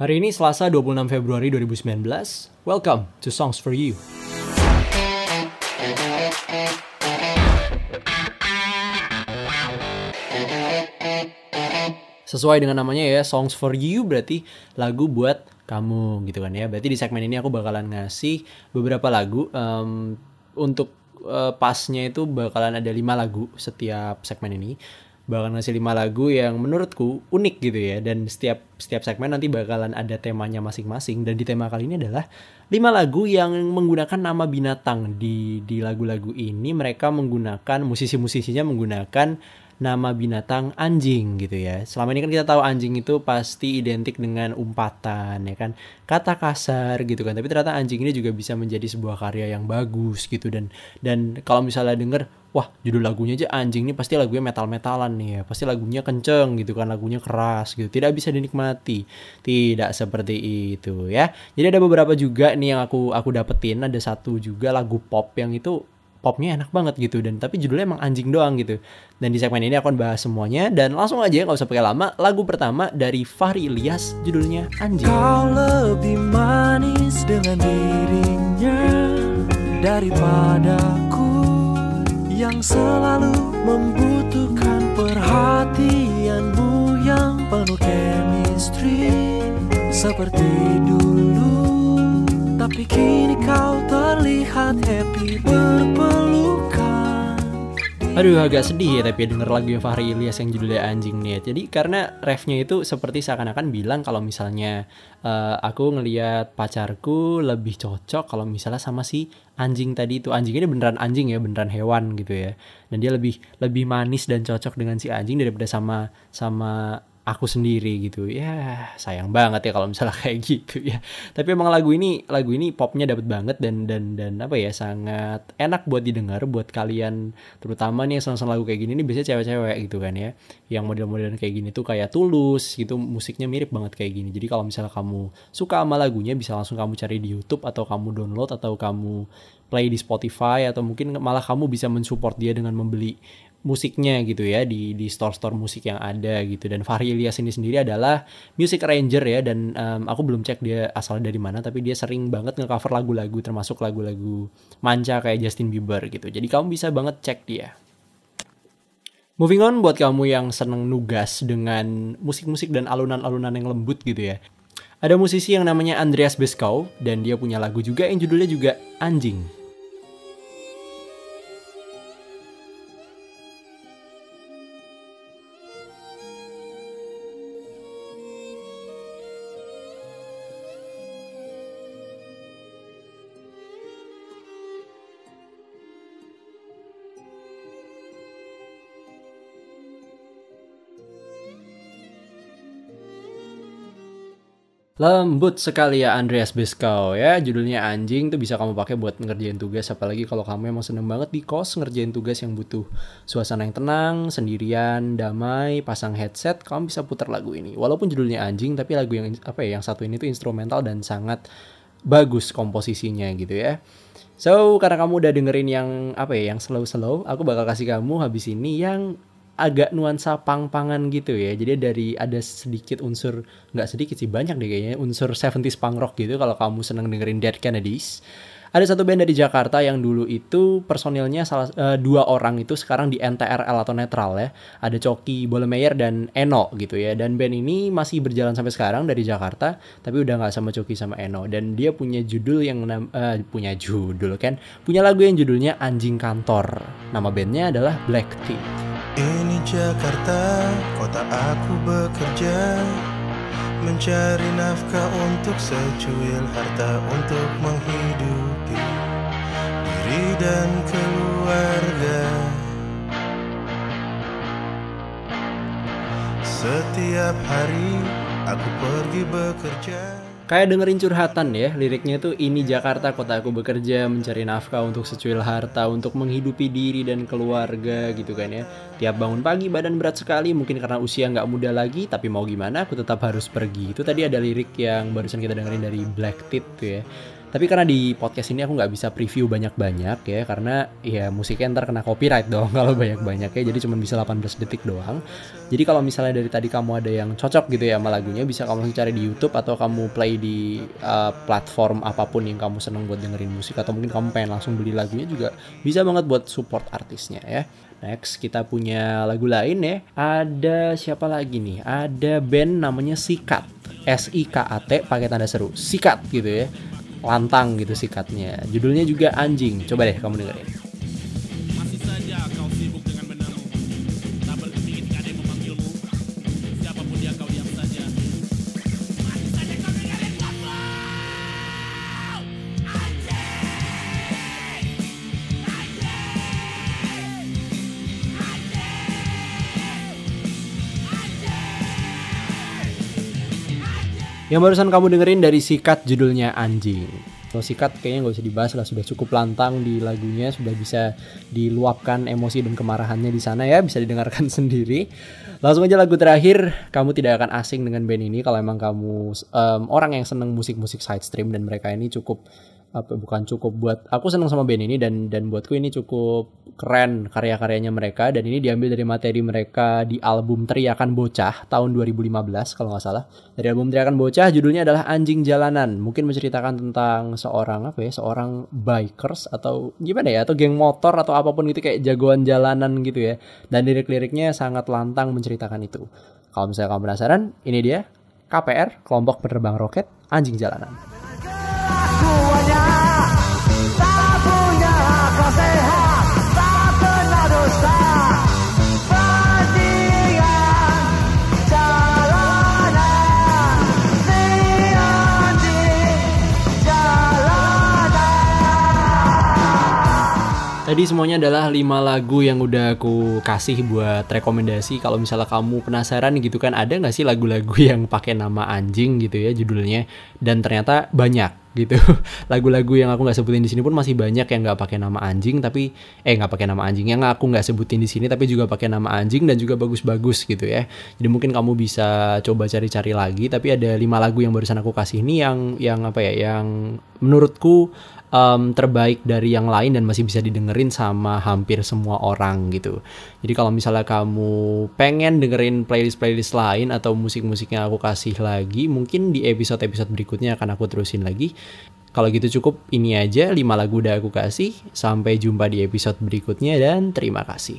Hari ini Selasa 26 Februari 2019. Welcome to Songs for You. Sesuai dengan namanya ya, Songs for You berarti lagu buat kamu gitu kan ya. Berarti di segmen ini aku bakalan ngasih beberapa lagu um, untuk uh, pasnya itu bakalan ada lima lagu setiap segmen ini bakal ngasih lima lagu yang menurutku unik gitu ya. Dan setiap setiap segmen nanti bakalan ada temanya masing-masing. Dan di tema kali ini adalah lima lagu yang menggunakan nama binatang. Di di lagu-lagu ini mereka menggunakan musisi-musisinya menggunakan nama binatang anjing gitu ya. Selama ini kan kita tahu anjing itu pasti identik dengan umpatan ya kan, kata kasar gitu kan. Tapi ternyata anjing ini juga bisa menjadi sebuah karya yang bagus gitu dan dan kalau misalnya denger wah judul lagunya aja anjing ini pasti lagunya metal-metalan nih ya. Pasti lagunya kenceng gitu kan, lagunya keras gitu. Tidak bisa dinikmati. Tidak seperti itu ya. Jadi ada beberapa juga nih yang aku aku dapetin ada satu juga lagu pop yang itu popnya enak banget gitu. Dan tapi judulnya emang anjing doang gitu. Dan di segmen ini aku akan bahas semuanya. Dan langsung aja nggak usah pakai lama. Lagu pertama dari Fahri Ilyas judulnya anjing. Kau lebih manis dengan dirinya daripada ku yang selalu membutuhkan perhatianmu yang penuh chemistry seperti dulu tapi kini kau terlihat happy berpelukan Aduh agak sedih ya tapi denger lagu yang Fahri Ilyas yang judulnya Anjing nih. Jadi karena refnya itu seperti seakan-akan bilang kalau misalnya uh, aku ngelihat pacarku lebih cocok kalau misalnya sama si anjing tadi itu. Anjing ini beneran anjing ya, beneran hewan gitu ya. Dan dia lebih lebih manis dan cocok dengan si anjing daripada sama sama aku sendiri gitu. Ya sayang banget ya kalau misalnya kayak gitu ya. Tapi emang lagu ini lagu ini popnya dapet banget dan dan dan apa ya sangat enak buat didengar buat kalian terutama nih yang lagu kayak gini nih biasanya cewek-cewek gitu kan ya. Yang model-model kayak gini tuh kayak tulus gitu musiknya mirip banget kayak gini. Jadi kalau misalnya kamu suka sama lagunya bisa langsung kamu cari di YouTube atau kamu download atau kamu play di Spotify atau mungkin malah kamu bisa mensupport dia dengan membeli musiknya gitu ya di di store-store musik yang ada gitu dan Fahri Ilyas ini sendiri adalah music arranger ya dan um, aku belum cek dia asal dari mana tapi dia sering banget nge-cover lagu-lagu termasuk lagu-lagu manca kayak Justin Bieber gitu. Jadi kamu bisa banget cek dia. Moving on buat kamu yang seneng nugas dengan musik-musik dan alunan-alunan yang lembut gitu ya. Ada musisi yang namanya Andreas Beskau dan dia punya lagu juga yang judulnya juga Anjing. Lembut sekali ya Andreas Beskau ya. Judulnya anjing tuh bisa kamu pakai buat ngerjain tugas Apalagi kalau kamu emang seneng banget di kos ngerjain tugas yang butuh Suasana yang tenang, sendirian, damai, pasang headset Kamu bisa putar lagu ini. Walaupun judulnya anjing tapi lagu yang apa ya yang satu ini tuh instrumental dan sangat bagus komposisinya gitu ya. So karena kamu udah dengerin yang apa ya yang slow-slow Aku bakal kasih kamu habis ini yang agak nuansa pang-pangan gitu ya. Jadi dari ada sedikit unsur nggak sedikit sih banyak deh kayaknya unsur 70s punk rock gitu kalau kamu seneng dengerin Dead Kennedys. Ada satu band dari Jakarta yang dulu itu personilnya salah uh, dua orang itu sekarang di NTRL atau netral ya. Ada Coki Bolemeyer dan Eno gitu ya. Dan band ini masih berjalan sampai sekarang dari Jakarta, tapi udah nggak sama Coki sama Eno. Dan dia punya judul yang uh, punya judul kan, punya lagu yang judulnya Anjing Kantor. Nama bandnya adalah Black Tea. Ini Jakarta, kota aku bekerja. Mencari nafkah untuk secuil harta Untuk menghidupi diri dan keluarga. Setiap hari aku pergi bekerja Kayak dengerin curhatan ya, liriknya tuh ini Jakarta kota aku bekerja mencari nafkah untuk secuil harta, untuk menghidupi diri dan keluarga gitu kan ya. Tiap bangun pagi badan berat sekali, mungkin karena usia nggak muda lagi, tapi mau gimana aku tetap harus pergi. Itu tadi ada lirik yang barusan kita dengerin dari Black Tit tuh ya. Tapi karena di podcast ini aku nggak bisa preview banyak-banyak ya karena ya musiknya ntar kena copyright dong kalau banyak-banyak ya. Jadi cuma bisa 18 detik doang. Jadi kalau misalnya dari tadi kamu ada yang cocok gitu ya sama lagunya bisa kamu cari di YouTube atau kamu play di uh, platform apa pun yang kamu seneng buat dengerin musik atau mungkin kamu pengen langsung beli lagunya juga bisa banget buat support artisnya ya. Next kita punya lagu lain ya. Ada siapa lagi nih? Ada band namanya Sikat. S I K A T pakai tanda seru. Sikat gitu ya. Lantang gitu sikatnya. Judulnya juga Anjing. Coba deh kamu dengerin. Yang barusan kamu dengerin dari Sikat judulnya Anjing. Kalau Sikat kayaknya nggak usah dibahas lah, sudah cukup lantang di lagunya, sudah bisa diluapkan emosi dan kemarahannya di sana ya, bisa didengarkan sendiri. Langsung aja lagu terakhir, kamu tidak akan asing dengan band ini kalau emang kamu em, orang yang seneng musik-musik side stream dan mereka ini cukup apa bukan cukup buat aku seneng sama band ini dan dan buatku ini cukup keren karya-karyanya mereka dan ini diambil dari materi mereka di album Teriakan Bocah tahun 2015 kalau nggak salah. Dari album Teriakan Bocah judulnya adalah Anjing Jalanan. Mungkin menceritakan tentang seorang apa ya seorang bikers atau gimana ya atau geng motor atau apa pun itu kayak jagoan jalanan gitu ya. Dan lirik-liriknya sangat lantang menceritakan itu. Kalau misalnya kamu penasaran ini dia KPR kelompok penerbang roket Anjing Jalanan Tadi semuanya adalah 5 lagu yang udah aku kasih buat rekomendasi. Kalau misalnya kamu penasaran gitu kan, ada nggak sih lagu-lagu yang pakai nama anjing gitu ya judulnya? Dan ternyata banyak gitu. Lagu-lagu yang aku nggak sebutin di sini pun masih banyak yang nggak pakai nama anjing, tapi eh nggak pakai nama anjing yang aku nggak sebutin di sini, tapi juga pakai nama anjing dan juga bagus-bagus gitu ya. Jadi mungkin kamu bisa coba cari-cari lagi. Tapi ada lima lagu yang barusan aku kasih ini yang yang apa ya? Yang menurutku em, terbaik dari yang lain dan masih bisa didengerin sama hampir semua orang gitu. Jadi kalau misalnya kamu pengen dengerin playlist-playlist lain atau musik-musik yang aku kasih lagi, mungkin di episode-episode berikutnya akan aku terusin lagi. Kalau gitu cukup ini aja 5 lagu udah aku kasih. Sampai jumpa di episode berikutnya dan terima kasih.